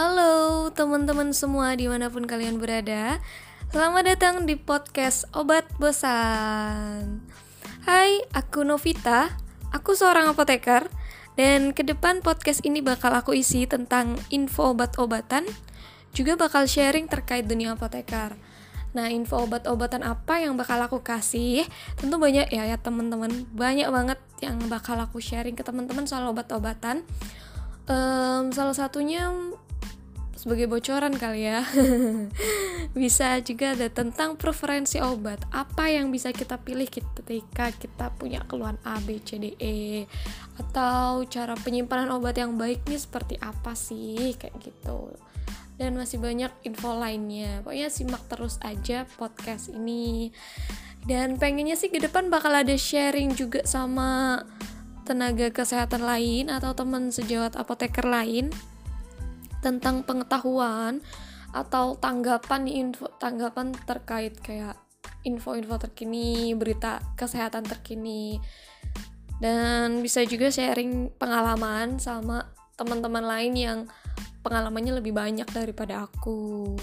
Halo teman-teman semua di mana pun kalian berada Selamat datang di podcast Obat Bosan Hai, aku Novita Aku seorang apoteker Dan ke depan podcast ini bakal aku isi tentang info obat-obatan Juga bakal sharing terkait dunia apoteker Nah, info obat-obatan apa yang bakal aku kasih? Tentu banyak ya ya teman-teman. Banyak banget yang bakal aku sharing ke teman-teman soal obat-obatan. Um, salah satunya sebagai bocoran kali ya. Bisa juga ada tentang preferensi obat. Apa yang bisa kita pilih ketika kita punya keluhan A B C D E? Atau cara penyimpanan obat yang baik nih seperti apa sih? Kayak gitu. Dan masih banyak info lainnya. Pokoknya simak terus aja podcast ini. Dan pengennya sih ke depan bakal ada sharing juga sama tenaga kesehatan lain atau teman sejawat apoteker lain tentang pengetahuan atau tanggapan info tanggapan terkait kayak info-info terkini, berita kesehatan terkini. Dan bisa juga sharing pengalaman sama teman-teman lain yang pengalamannya lebih banyak daripada aku.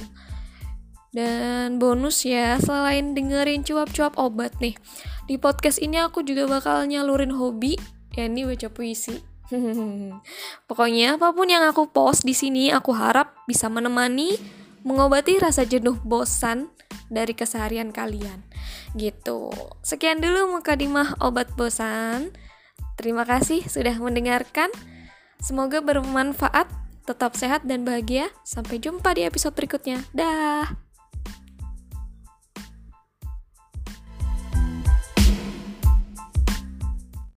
Dan bonus ya, selain dengerin cuap-cuap obat nih, di podcast ini aku juga bakal nyalurin hobi, ya ini baca puisi. Pokoknya apa pun yang aku post di sini aku harap bisa menemani mengobati rasa jenuh bosan dari keseharian kalian. Gitu. Sekian dulu mukadimah obat bosan. Terima kasih sudah mendengarkan. Semoga bermanfaat, tetap sehat dan bahagia. Sampai jumpa di episode berikutnya. Dah.